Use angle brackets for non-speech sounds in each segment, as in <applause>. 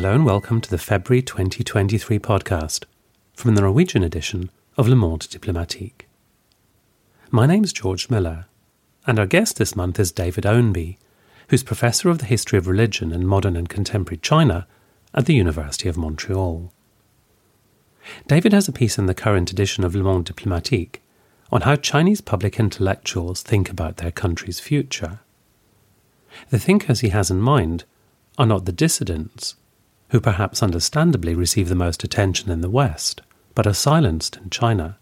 Hello and welcome to the February 2023 podcast from the Norwegian edition of Le Monde Diplomatique. My name's George Miller, and our guest this month is David Ownby, who's Professor of the History of Religion in Modern and Contemporary China at the University of Montreal. David has a piece in the current edition of Le Monde Diplomatique on how Chinese public intellectuals think about their country's future. The thinkers he has in mind are not the dissidents who perhaps understandably receive the most attention in the West, but are silenced in China.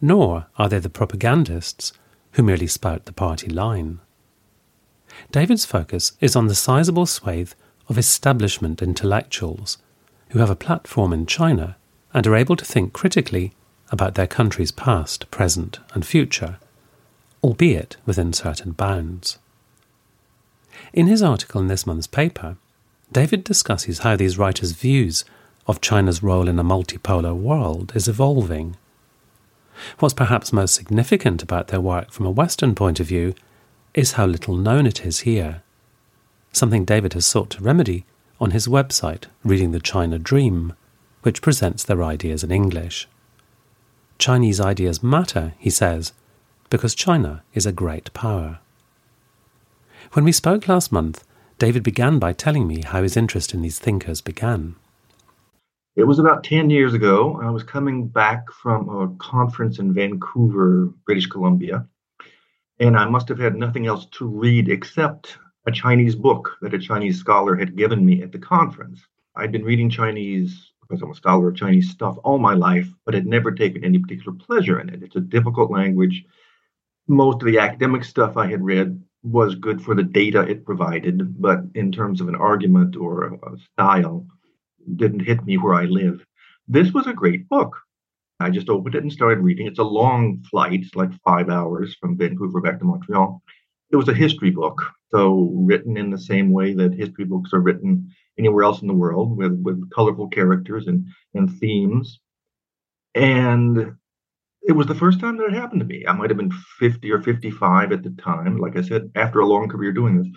Nor are they the propagandists who merely spout the party line. David's focus is on the sizable swathe of establishment intellectuals who have a platform in China and are able to think critically about their country's past, present, and future, albeit within certain bounds. In his article in this month's paper, David discusses how these writers' views of China's role in a multipolar world is evolving. What's perhaps most significant about their work from a Western point of view is how little known it is here, something David has sought to remedy on his website, Reading the China Dream, which presents their ideas in English. Chinese ideas matter, he says, because China is a great power. When we spoke last month, David began by telling me how his interest in these thinkers began. It was about 10 years ago. I was coming back from a conference in Vancouver, British Columbia, and I must have had nothing else to read except a Chinese book that a Chinese scholar had given me at the conference. I'd been reading Chinese because I'm a scholar of Chinese stuff all my life, but had never taken any particular pleasure in it. It's a difficult language. Most of the academic stuff I had read was good for the data it provided, but in terms of an argument or a style, didn't hit me where I live. This was a great book. I just opened it and started reading. It's a long flight, like five hours from Vancouver back to Montreal. It was a history book, so written in the same way that history books are written anywhere else in the world, with with colorful characters and and themes. And it was the first time that it happened to me. I might have been 50 or 55 at the time, like I said, after a long career doing this.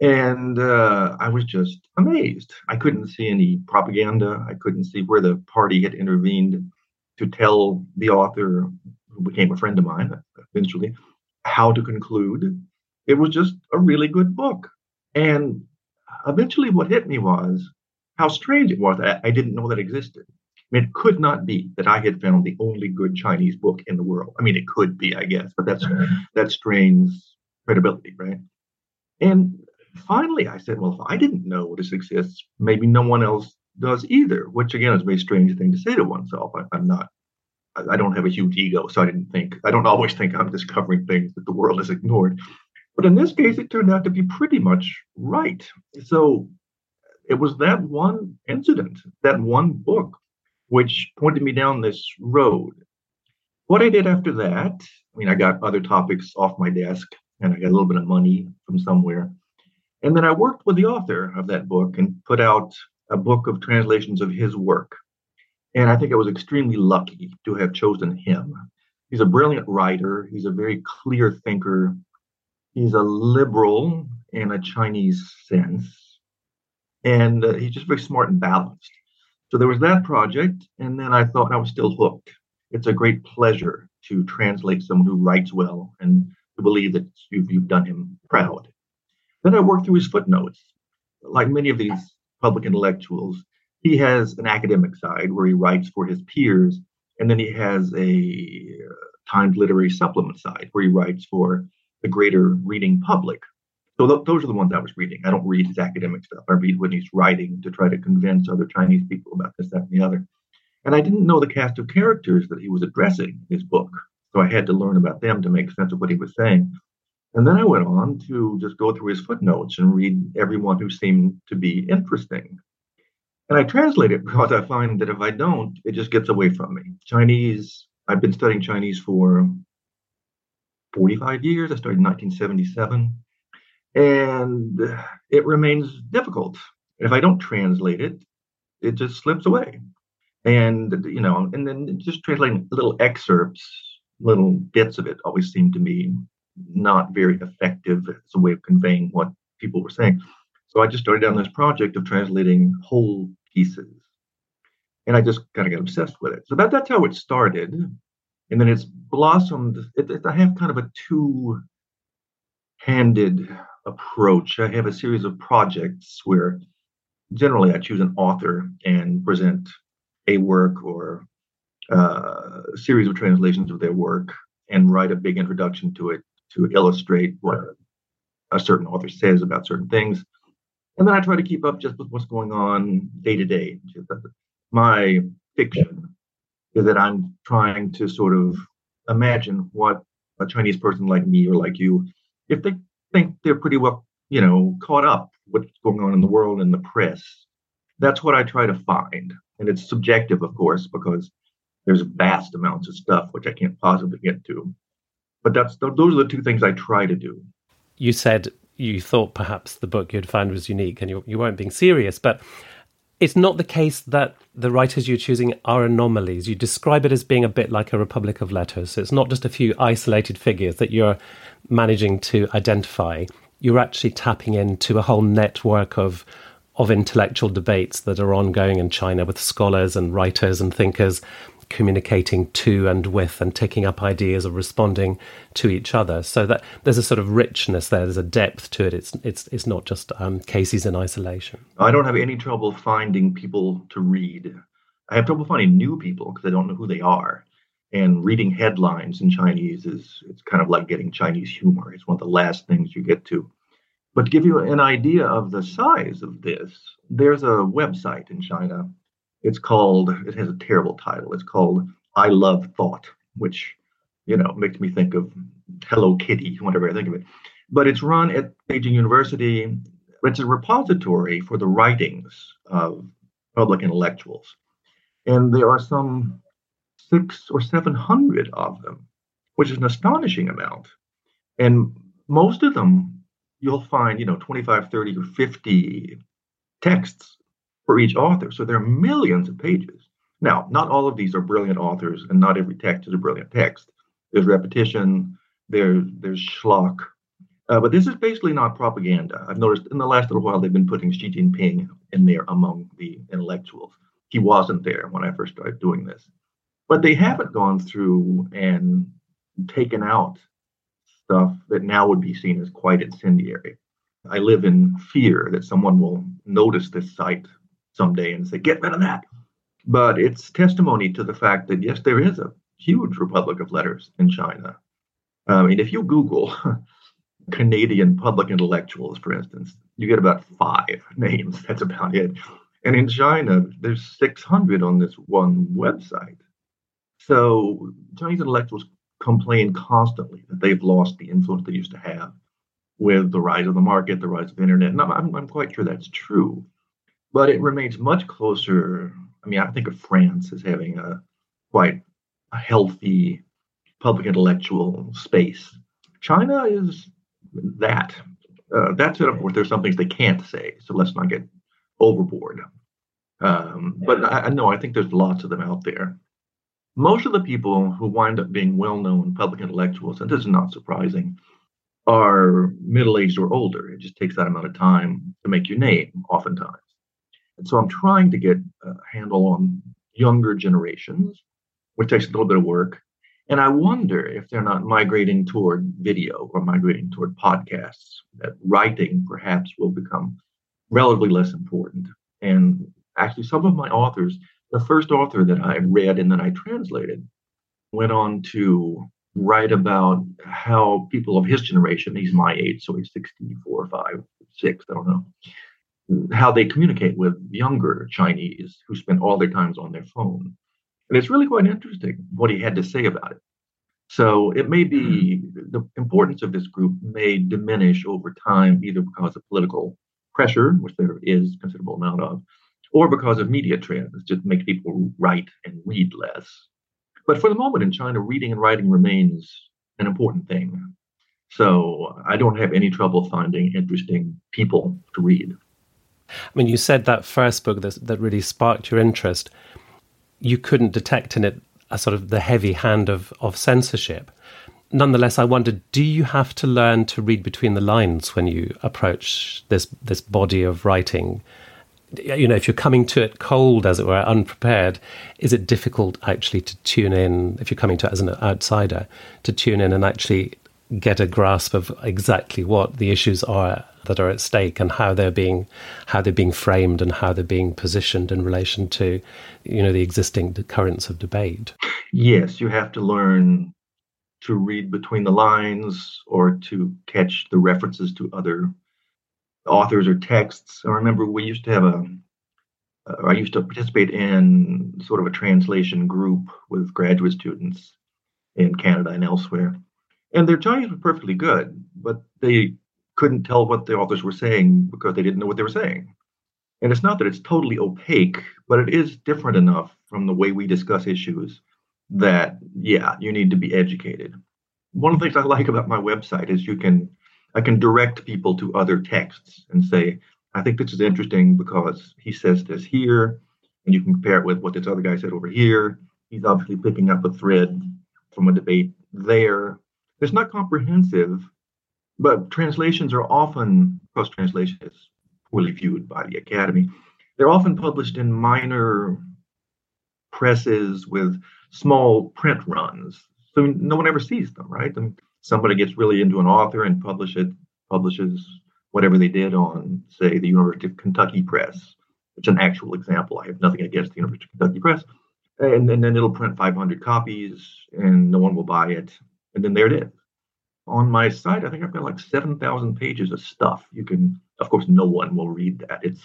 And uh, I was just amazed. I couldn't see any propaganda. I couldn't see where the party had intervened to tell the author, who became a friend of mine eventually, how to conclude. It was just a really good book. And eventually, what hit me was how strange it was. I, I didn't know that existed. I mean, it could not be that I had found the only good Chinese book in the world. I mean, it could be, I guess, but that's mm-hmm. that strains credibility, right? And finally, I said, well, if I didn't know this exists, maybe no one else does either. Which again is a very strange thing to say to oneself. I, I'm not. I don't have a huge ego, so I didn't think. I don't always think I'm discovering things that the world has ignored. But in this case, it turned out to be pretty much right. So it was that one incident, that one book which pointed me down this road. What I did after that, I mean, I got other topics off my desk and I got a little bit of money from somewhere. And then I worked with the author of that book and put out a book of translations of his work. And I think I was extremely lucky to have chosen him. He's a brilliant writer, he's a very clear thinker, he's a liberal in a Chinese sense, and uh, he's just very smart and balanced. So there was that project, and then I thought I was still hooked. It's a great pleasure to translate someone who writes well and to believe that you've, you've done him proud. Then I worked through his footnotes. Like many of these public intellectuals, he has an academic side where he writes for his peers, and then he has a uh, Times Literary Supplement side where he writes for the greater reading public. So th- those are the ones I was reading. I don't read his academic stuff. I read when he's writing to try to convince other Chinese people about this, that, and the other. And I didn't know the cast of characters that he was addressing in his book. So I had to learn about them to make sense of what he was saying. And then I went on to just go through his footnotes and read everyone who seemed to be interesting. And I translate it <laughs> because I find that if I don't, it just gets away from me. Chinese, I've been studying Chinese for 45 years. I started in 1977 and it remains difficult. If I don't translate it, it just slips away. And you know, and then just translating little excerpts, little bits of it always seemed to me not very effective as a way of conveying what people were saying. So I just started down this project of translating whole pieces. And I just kind of got obsessed with it. So that, that's how it started. And then it's blossomed. It, it, I have kind of a two handed approach. I have a series of projects where generally I choose an author and present a work or uh, a series of translations of their work and write a big introduction to it to illustrate what a certain author says about certain things. And then I try to keep up just with what's going on day to day. My fiction is that I'm trying to sort of imagine what a Chinese person like me or like you, if they think they're pretty well, you know, caught up what's going on in the world and the press. That's what I try to find. And it's subjective, of course, because there's vast amounts of stuff which I can't possibly get to. But that's those are the two things I try to do. You said you thought perhaps the book you'd find was unique and you, you weren't being serious, but it's not the case that the writers you're choosing are anomalies. You describe it as being a bit like a republic of letters. So it's not just a few isolated figures that you're managing to identify. You're actually tapping into a whole network of of intellectual debates that are ongoing in China with scholars and writers and thinkers communicating to and with and taking up ideas or responding to each other. So that there's a sort of richness there. There's a depth to it. It's it's it's not just um, cases in isolation. I don't have any trouble finding people to read. I have trouble finding new people because I don't know who they are. And reading headlines in Chinese is it's kind of like getting Chinese humor. It's one of the last things you get to. But to give you an idea of the size of this, there's a website in China it's called, it has a terrible title. It's called I Love Thought, which, you know, makes me think of Hello Kitty whenever I think of it. But it's run at Beijing University. It's a repository for the writings of public intellectuals. And there are some six or 700 of them, which is an astonishing amount. And most of them, you'll find, you know, 25, 30, or 50 texts for each author. So there are millions of pages. Now, not all of these are brilliant authors, and not every text is a brilliant text. There's repetition, there's there's schlock, uh, but this is basically not propaganda. I've noticed in the last little while they've been putting Xi Jinping in there among the intellectuals. He wasn't there when I first started doing this, but they haven't gone through and taken out stuff that now would be seen as quite incendiary. I live in fear that someone will notice this site someday and say, get rid of that. But it's testimony to the fact that, yes, there is a huge republic of letters in China. I mean, if you Google <laughs> Canadian public intellectuals, for instance, you get about five <laughs> names. That's about it. And in China, there's 600 on this one website. So Chinese intellectuals complain constantly that they've lost the influence they used to have with the rise of the market, the rise of the internet. And I'm, I'm quite sure that's true but it remains much closer. I mean, I think of France as having a quite a healthy public intellectual space. China is that. Uh, that's. Of course, there's some things they can't say, so let's not get overboard. Um, but I, I know I think there's lots of them out there. Most of the people who wind up being well-known public intellectuals, and this is not surprising, are middle-aged or older. It just takes that amount of time to make your name, oftentimes. And so I'm trying to get a handle on younger generations, which takes a little bit of work. And I wonder if they're not migrating toward video or migrating toward podcasts, that writing perhaps will become relatively less important. And actually, some of my authors, the first author that I read and then I translated, went on to write about how people of his generation, he's my age, so he's 64, 5, 6, I don't know, how they communicate with younger Chinese who spend all their times on their phone. And it's really quite interesting what he had to say about it. So it may be mm-hmm. the importance of this group may diminish over time, either because of political pressure, which there is considerable amount of, or because of media trends, just make people write and read less. But for the moment in China, reading and writing remains an important thing. So I don't have any trouble finding interesting people to read. I mean, you said that first book that, that really sparked your interest, you couldn't detect in it a sort of the heavy hand of, of censorship. nonetheless, I wondered, Do you have to learn to read between the lines when you approach this this body of writing? You know, if you're coming to it cold, as it were, unprepared, is it difficult actually to tune in? If you're coming to it as an outsider, to tune in and actually get a grasp of exactly what the issues are that are at stake and how they're being how they're being framed and how they're being positioned in relation to you know the existing currents of debate yes you have to learn to read between the lines or to catch the references to other authors or texts i remember we used to have a uh, I used to participate in sort of a translation group with graduate students in Canada and elsewhere. And their Chinese was perfectly good, but they couldn't tell what the authors were saying because they didn't know what they were saying. And it's not that it's totally opaque, but it is different enough from the way we discuss issues that, yeah, you need to be educated. One of the things I like about my website is you can, I can direct people to other texts and say, I think this is interesting because he says this here, and you can compare it with what this other guy said over here. He's obviously picking up a thread from a debate there. It's not comprehensive, but translations are often, cross translation is poorly viewed by the Academy. They're often published in minor presses with small print runs. So no one ever sees them, right? And somebody gets really into an author and publish it, publishes whatever they did on, say, the University of Kentucky Press. It's an actual example. I have nothing against the University of Kentucky Press. And, and then it'll print 500 copies and no one will buy it. And then there it is on my site, I think I've got like 7,000 pages of stuff. You can, of course, no one will read that. It's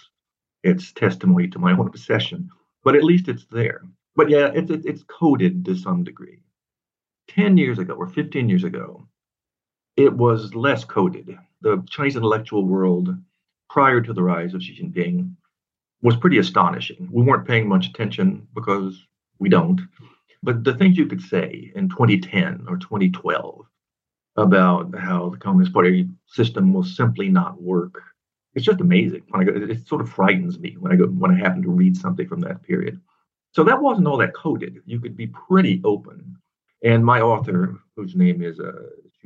it's testimony to my <laughs> own obsession, but at least it's there. But yeah, it's it's coded to some degree. 10 years ago or 15 years ago, it was less coded. The Chinese intellectual world prior to the rise of Xi Jinping was pretty astonishing. We weren't paying much attention because we don't. But the things you could say in 2010 or 2012 about how the Communist Party system will simply not work. It's just amazing. When I go, it sort of frightens me when I go when I happen to read something from that period. So that wasn't all that coded. You could be pretty open. And my author, whose name is uh,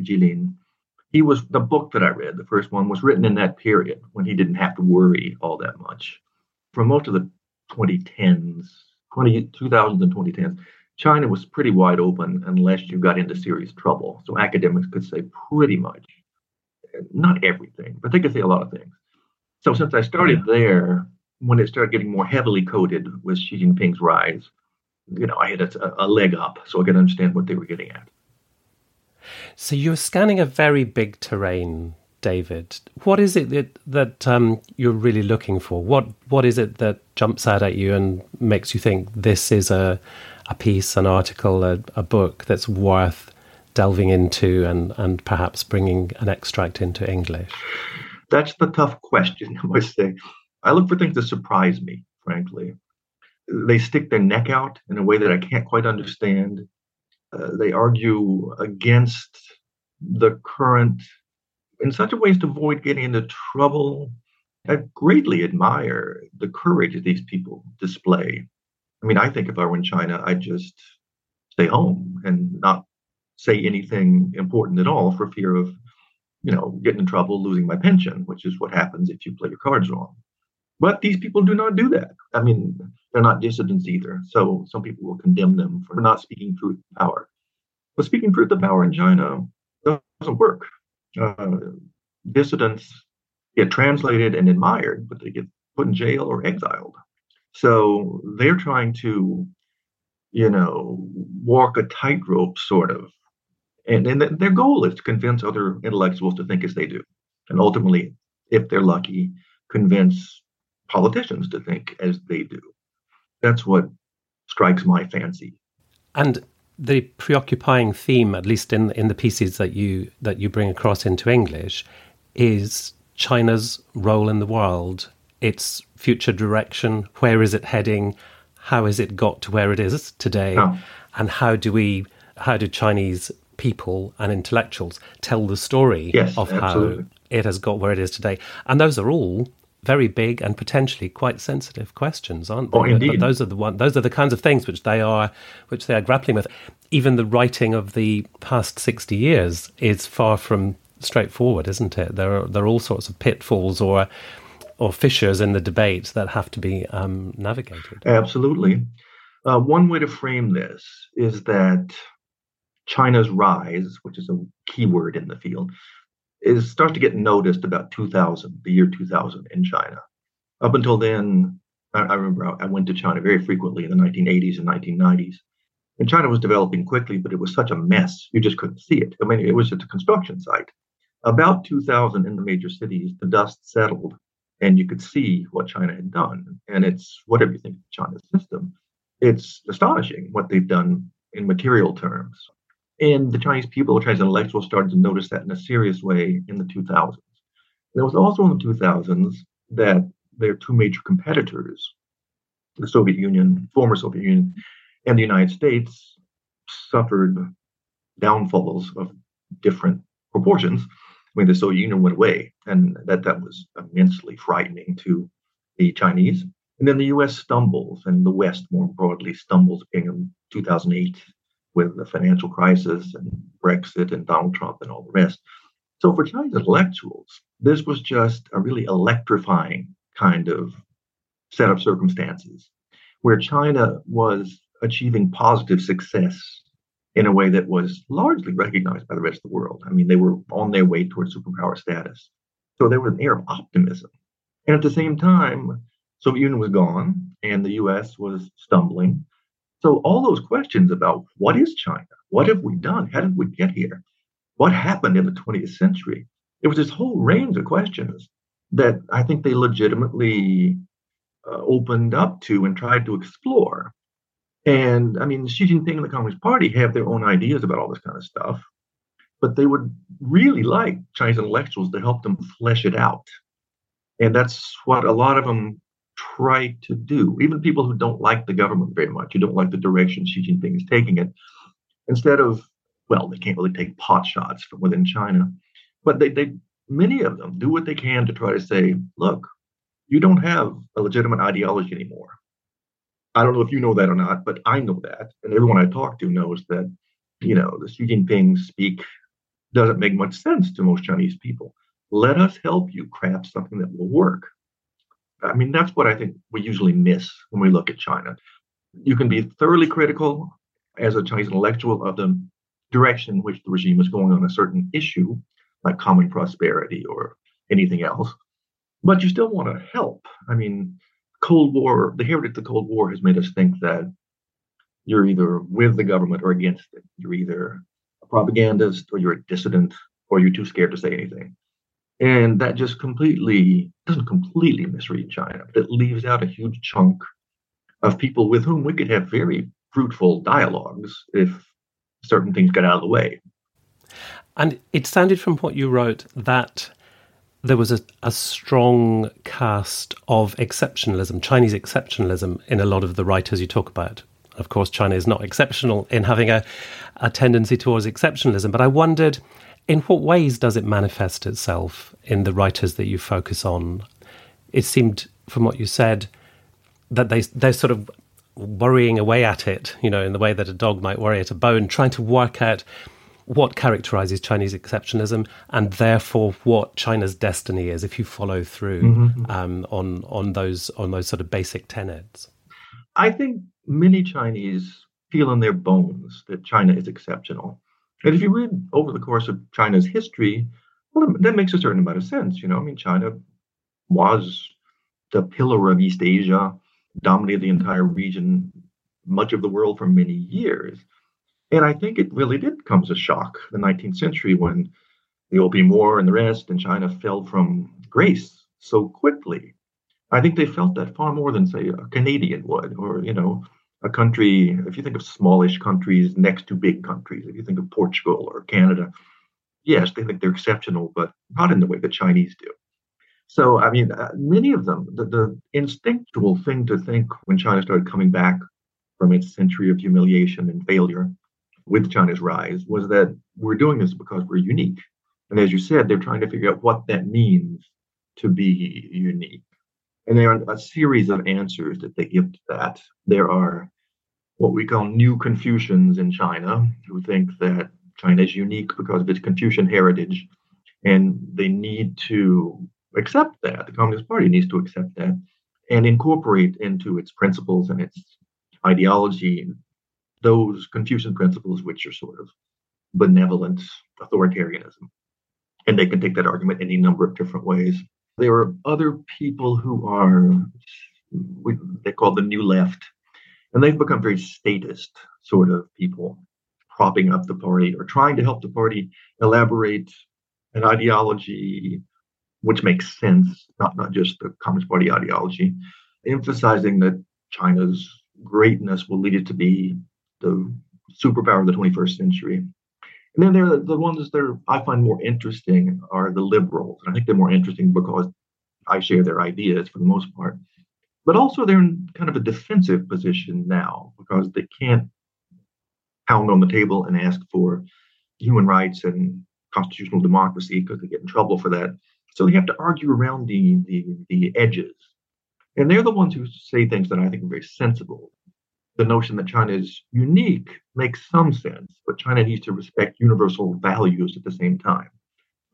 Jilin, he was the book that I read. The first one was written in that period when he didn't have to worry all that much. For most of the 2010s, 20, 2000s and 2010s, China was pretty wide open unless you got into serious trouble. So academics could say pretty much, not everything, but they could say a lot of things. So since I started there, when it started getting more heavily coded with Xi Jinping's rise, you know, I had a, a leg up so I could understand what they were getting at. So you're scanning a very big terrain, David. What is it that, that um, you're really looking for? What What is it that jumps out at you and makes you think this is a a piece, an article, a, a book that's worth delving into and, and perhaps bringing an extract into English? That's the tough question, <laughs> I must say. I look for things that surprise me, frankly. They stick their neck out in a way that I can't quite understand. Uh, they argue against the current in such a way as to avoid getting into trouble. I greatly admire the courage these people display I mean, I think if I were in China, I'd just stay home and not say anything important at all for fear of, you know, getting in trouble, losing my pension, which is what happens if you play your cards wrong. But these people do not do that. I mean, they're not dissidents either. So some people will condemn them for not speaking truth to power. But speaking truth to power in China doesn't work. Uh, dissidents get translated and admired, but they get put in jail or exiled. So they're trying to, you know, walk a tightrope, sort of. And, and their goal is to convince other intellectuals to think as they do. And ultimately, if they're lucky, convince politicians to think as they do. That's what strikes my fancy. And the preoccupying theme, at least in in the pieces that you that you bring across into English, is China's role in the world its future direction? Where is it heading? How has it got to where it is today? Oh. And how do we, how do Chinese people and intellectuals tell the story yes, of absolutely. how it has got where it is today? And those are all very big and potentially quite sensitive questions, aren't they? Oh, indeed. Those are the one. Those are the kinds of things which they are, which they are grappling with. Even the writing of the past sixty years is far from straightforward, isn't it? There are there are all sorts of pitfalls or or fissures in the debate that have to be um, navigated. Absolutely. Uh, one way to frame this is that China's rise, which is a key word in the field, is starts to get noticed about 2000, the year 2000 in China. Up until then, I, I remember I went to China very frequently in the 1980s and 1990s. And China was developing quickly, but it was such a mess, you just couldn't see it. I mean, it was just a construction site. About 2000 in the major cities, the dust settled and you could see what China had done. And it's whatever you think of China's system, it's astonishing what they've done in material terms. And the Chinese people, Chinese intellectuals started to notice that in a serious way in the 2000s. And it was also in the 2000s that their two major competitors, the Soviet Union, former Soviet Union, and the United States, suffered downfalls of different proportions. I mean, the Soviet Union went away, and that, that was immensely frightening to the Chinese. And then the US stumbles, and the West more broadly stumbles in 2008 with the financial crisis and Brexit and Donald Trump and all the rest. So for Chinese intellectuals, this was just a really electrifying kind of set of circumstances where China was achieving positive success in a way that was largely recognized by the rest of the world. I mean, they were on their way towards superpower status. So there was an air of optimism. And at the same time, Soviet Union was gone and the US was stumbling. So all those questions about what is China? What have we done? How did we get here? What happened in the 20th century? It was this whole range of questions that I think they legitimately uh, opened up to and tried to explore. And I mean, Xi Jinping and the Communist Party have their own ideas about all this kind of stuff, but they would really like Chinese intellectuals to help them flesh it out. And that's what a lot of them try to do. Even people who don't like the government very much, who don't like the direction Xi Jinping is taking it, instead of, well, they can't really take pot shots from within China, but they, they many of them do what they can to try to say, look, you don't have a legitimate ideology anymore. I don't know if you know that or not, but I know that. And everyone I talk to knows that, you know, the Xi Jinping speak doesn't make much sense to most Chinese people. Let us help you craft something that will work. I mean, that's what I think we usually miss when we look at China. You can be thoroughly critical as a Chinese intellectual of the direction in which the regime is going on a certain issue, like common prosperity or anything else, but you still want to help. I mean, Cold War, the heritage of the Cold War has made us think that you're either with the government or against it. You're either a propagandist or you're a dissident or you're too scared to say anything. And that just completely doesn't completely misread China, but it leaves out a huge chunk of people with whom we could have very fruitful dialogues if certain things got out of the way. And it sounded from what you wrote that there was a, a strong cast of exceptionalism, Chinese exceptionalism, in a lot of the writers you talk about. Of course, China is not exceptional in having a, a tendency towards exceptionalism, but I wondered in what ways does it manifest itself in the writers that you focus on? It seemed, from what you said, that they they're sort of worrying away at it, you know, in the way that a dog might worry at a bone, trying to work out what characterizes Chinese exceptionalism and therefore what China's destiny is if you follow through mm-hmm. um, on on those on those sort of basic tenets. I think many Chinese feel in their bones that China is exceptional. And if you read over the course of China's history, well, that makes a certain amount of sense. You know, I mean, China was the pillar of East Asia, dominated the entire region, much of the world for many years. And I think it really did come as a shock the 19th century when the Opium War and the rest, and China fell from grace so quickly. I think they felt that far more than, say, a Canadian would, or, you know, a country, if you think of smallish countries next to big countries, if you think of Portugal or Canada, yes, they think they're exceptional, but not in the way the Chinese do. So, I mean, uh, many of them, the, the instinctual thing to think when China started coming back from its century of humiliation and failure with China's rise was that we're doing this because we're unique. And as you said, they're trying to figure out what that means to be unique. And there are a series of answers that they give to that. There are what we call new Confucians in China who think that China is unique because of its Confucian heritage, and they need to accept that. The Communist Party needs to accept that and incorporate into its principles and its ideology those Confucian principles, which are sort of benevolent authoritarianism. And they can take that argument any number of different ways. There are other people who are, they call the new left, and they've become very statist sort of people, propping up the party or trying to help the party elaborate an ideology which makes sense, not, not just the Communist Party ideology, emphasizing that China's greatness will lead it to be the superpower of the 21st century. And then there are the ones that I find more interesting are the liberals. And I think they're more interesting because I share their ideas for the most part. But also they're in kind of a defensive position now because they can't pound on the table and ask for human rights and constitutional democracy because they get in trouble for that. So they have to argue around the, the, the edges. And they're the ones who say things that I think are very sensible. The notion that China is unique makes some sense, but China needs to respect universal values at the same time.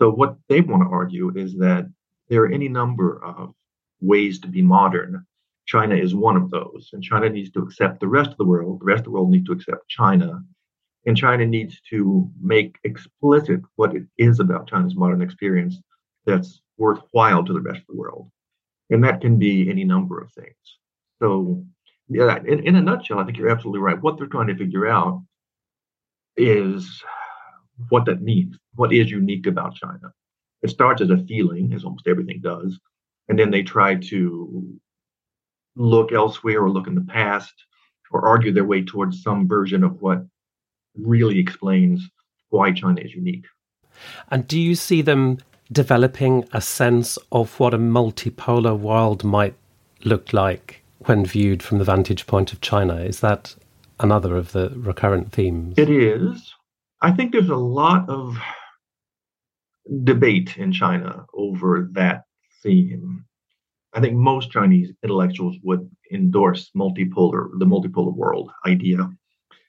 So what they want to argue is that there are any number of ways to be modern. China is one of those, and China needs to accept the rest of the world. The rest of the world needs to accept China, and China needs to make explicit what it is about China's modern experience that's worthwhile to the rest of the world. And that can be any number of things. So, yeah, in, in a nutshell, I think you're absolutely right. What they're trying to figure out is what that means. What is unique about China? It starts as a feeling, as almost everything does. And then they try to look elsewhere or look in the past or argue their way towards some version of what really explains why China is unique. And do you see them developing a sense of what a multipolar world might look like when viewed from the vantage point of China. Is that another of the recurrent themes? It is. I think there's a lot of debate in China over that theme. I think most Chinese intellectuals would endorse multipolar, the multipolar world idea.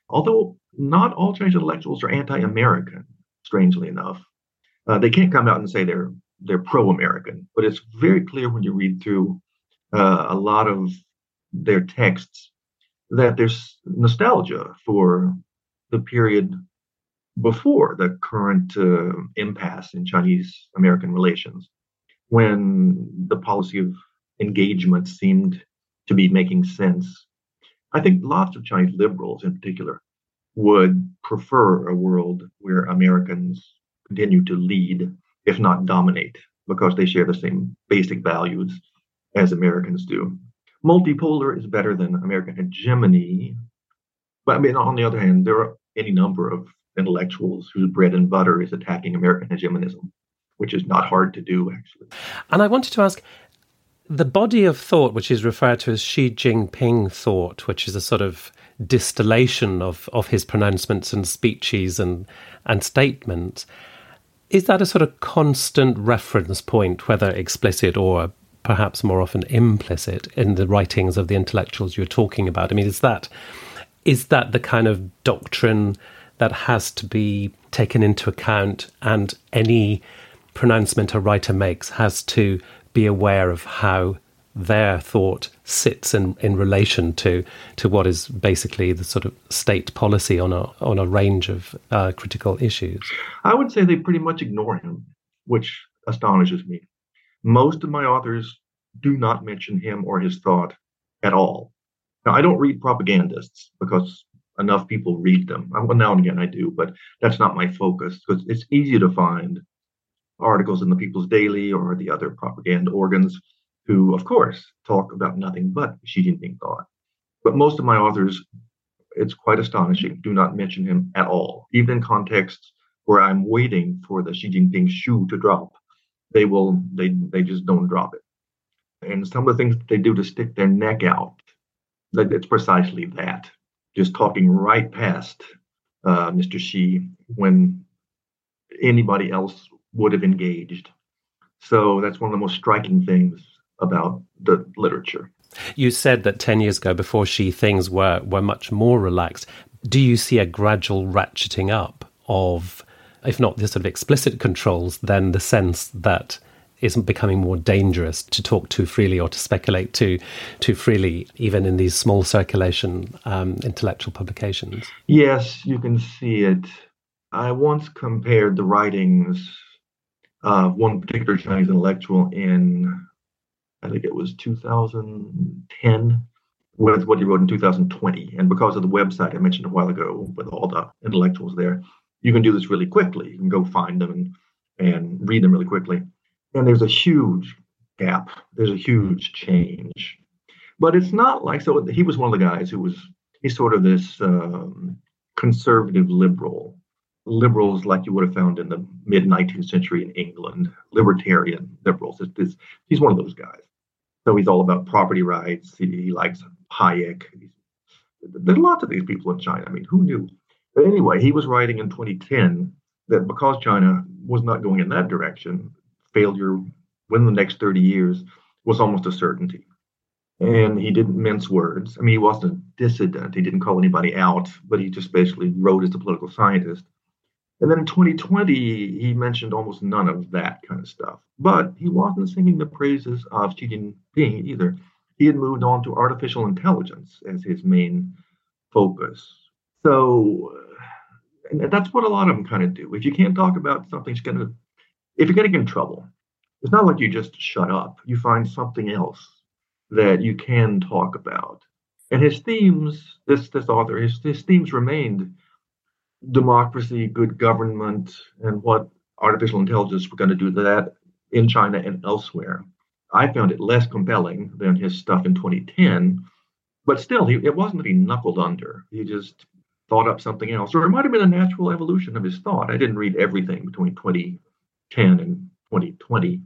Although not all Chinese intellectuals are anti-American, strangely enough. Uh, they can't come out and say they're they're pro-American, but it's very clear when you read through uh, a lot of their texts that there's nostalgia for the period before the current uh, impasse in Chinese American relations, when the policy of engagement seemed to be making sense. I think lots of Chinese liberals, in particular, would prefer a world where Americans continue to lead, if not dominate, because they share the same basic values as Americans do. Multipolar is better than American hegemony. But I mean, on the other hand, there are any number of intellectuals whose bread and butter is attacking American hegemonism, which is not hard to do, actually. And I wanted to ask the body of thought, which is referred to as Xi Jinping thought, which is a sort of distillation of, of his pronouncements and speeches and, and statements, is that a sort of constant reference point, whether explicit or perhaps more often implicit, in the writings of the intellectuals you're talking about? I mean, is that is that the kind of doctrine that has to be taken into account, and any pronouncement a writer makes has to be aware of how their thought sits in, in relation to to what is basically the sort of state policy on a on a range of uh, critical issues. I would say they pretty much ignore him, which astonishes me. Most of my authors do not mention him or his thought at all. Now, I don't read propagandists because enough people read them. Well, now and again I do, but that's not my focus because it's easy to find articles in the People's Daily or the other propaganda organs who, of course, talk about nothing but Xi Jinping thought. But most of my authors, it's quite astonishing, do not mention him at all, even in contexts where I'm waiting for the Xi Jinping shoe to drop. They will, they, they just don't drop it. And some of the things they do to stick their neck out, that it's precisely that, just talking right past uh, Mr. Xi when anybody else would have engaged. So that's one of the most striking things about the literature. You said that 10 years ago, before Xi, things were, were much more relaxed. Do you see a gradual ratcheting up of, if not the sort of explicit controls, then the sense that isn't becoming more dangerous to talk too freely or to speculate too too freely, even in these small circulation um, intellectual publications? Yes, you can see it. I once compared the writings of one particular Chinese intellectual in I think it was 2010 with what he wrote in 2020. And because of the website I mentioned a while ago, with all the intellectuals there, you can do this really quickly. You can go find them and, and read them really quickly. And there's a huge gap, there's a huge change. But it's not like so. He was one of the guys who was, he's sort of this um, conservative liberal liberals like you would have found in the mid 19th century in England, libertarian liberals. It's, it's, he's one of those guys. So he's all about property rights. He, he likes Hayek. There's lots of these people in China. I mean, who knew? But anyway, he was writing in 2010 that because China was not going in that direction, failure within the next 30 years was almost a certainty. And he didn't mince words. I mean, he wasn't a dissident. He didn't call anybody out, but he just basically wrote as a political scientist. And then in 2020, he mentioned almost none of that kind of stuff. But he wasn't singing the praises of Xi Jinping either. He had moved on to artificial intelligence as his main focus. So and that's what a lot of them kind of do. If you can't talk about something's going to, if you're getting in trouble, it's not like you just shut up. You find something else that you can talk about. And his themes, this this author, his, his themes remained democracy, good government, and what artificial intelligence were going to do to that in China and elsewhere. I found it less compelling than his stuff in 2010, but still, he, it wasn't that he knuckled under. He just thought up something else, or it might have been a natural evolution of his thought. I didn't read everything between 2010 and 2020.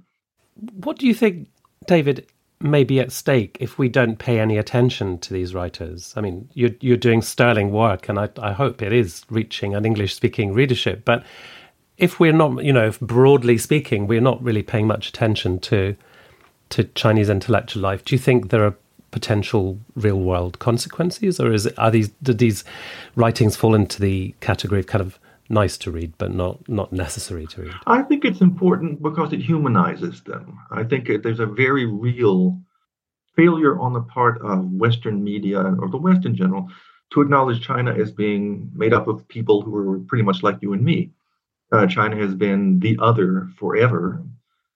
What do you think, David, may be at stake if we don't pay any attention to these writers? I mean, you're, you're doing sterling work, and I, I hope it is reaching an English speaking readership. But if we're not, you know, broadly speaking, we're not really paying much attention to to Chinese intellectual life, do you think there are potential real world consequences, or is it, are these do these writings fall into the category of kind of nice to read but not not necessary to read? I think it's important because it humanizes them. I think there's a very real failure on the part of Western media or the West in general to acknowledge China as being made up of people who are pretty much like you and me. Uh, China has been the other forever.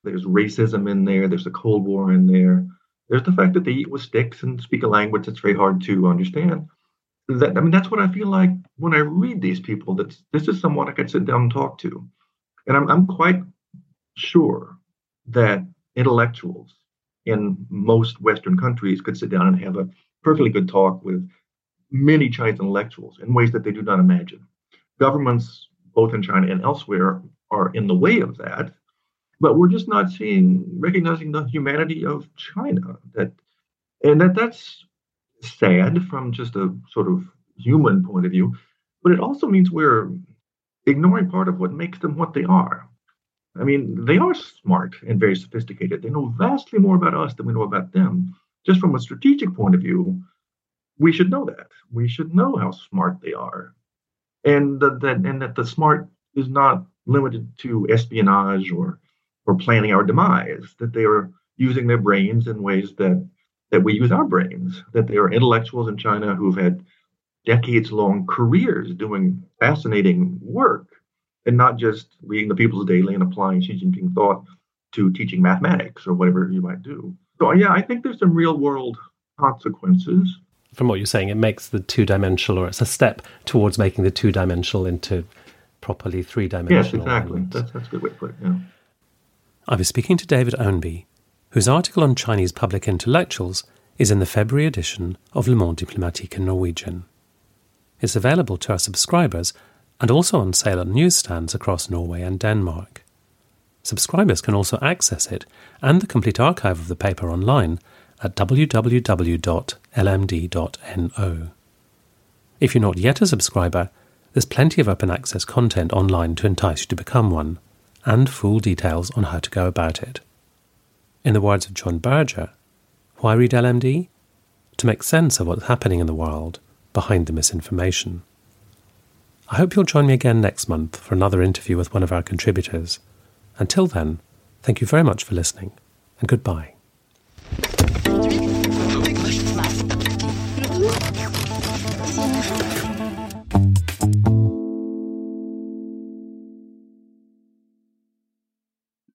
There's racism in there. There's a Cold War in there. There's the fact that they eat with sticks and speak a language that's very hard to understand. That I mean, that's what I feel like when I read these people. That this is someone I could sit down and talk to, and I'm I'm quite sure that intellectuals in most Western countries could sit down and have a perfectly good talk with many Chinese intellectuals in ways that they do not imagine. Governments, both in China and elsewhere, are in the way of that but we're just not seeing recognizing the humanity of China. That and that that's sad from just a sort of human point of view, but it also means we're ignoring part of what makes them what they are. I mean, they are smart and very sophisticated. They know vastly more about us than we know about them. Just from a strategic point of view, we should know that. We should know how smart they are, and that, and that the smart is not limited to espionage or or planning our demise, that they are using their brains in ways that that we use our brains, that they are intellectuals in China who've had decades long careers doing fascinating work and not just reading the People's Daily and applying Xi Jinping thought to teaching mathematics or whatever you might do. So, yeah, I think there's some real world consequences. From what you're saying, it makes the two dimensional, or it's a step towards making the two dimensional into properly three dimensional. Yes, exactly. That's, that's a good way to put it. Yeah. I was speaking to David Ownby, whose article on Chinese public intellectuals is in the February edition of Le Monde Diplomatique in Norwegian. It's available to our subscribers and also on sale at newsstands across Norway and Denmark. Subscribers can also access it and the complete archive of the paper online at www.lmd.no. If you're not yet a subscriber, there's plenty of open access content online to entice you to become one and full details on how to go about it. In the words of John Berger, why read LMD? To make sense of what's happening in the world behind the misinformation. I hope you'll join me again next month for another interview with one of our contributors. Until then, thank you very much for listening, and goodbye.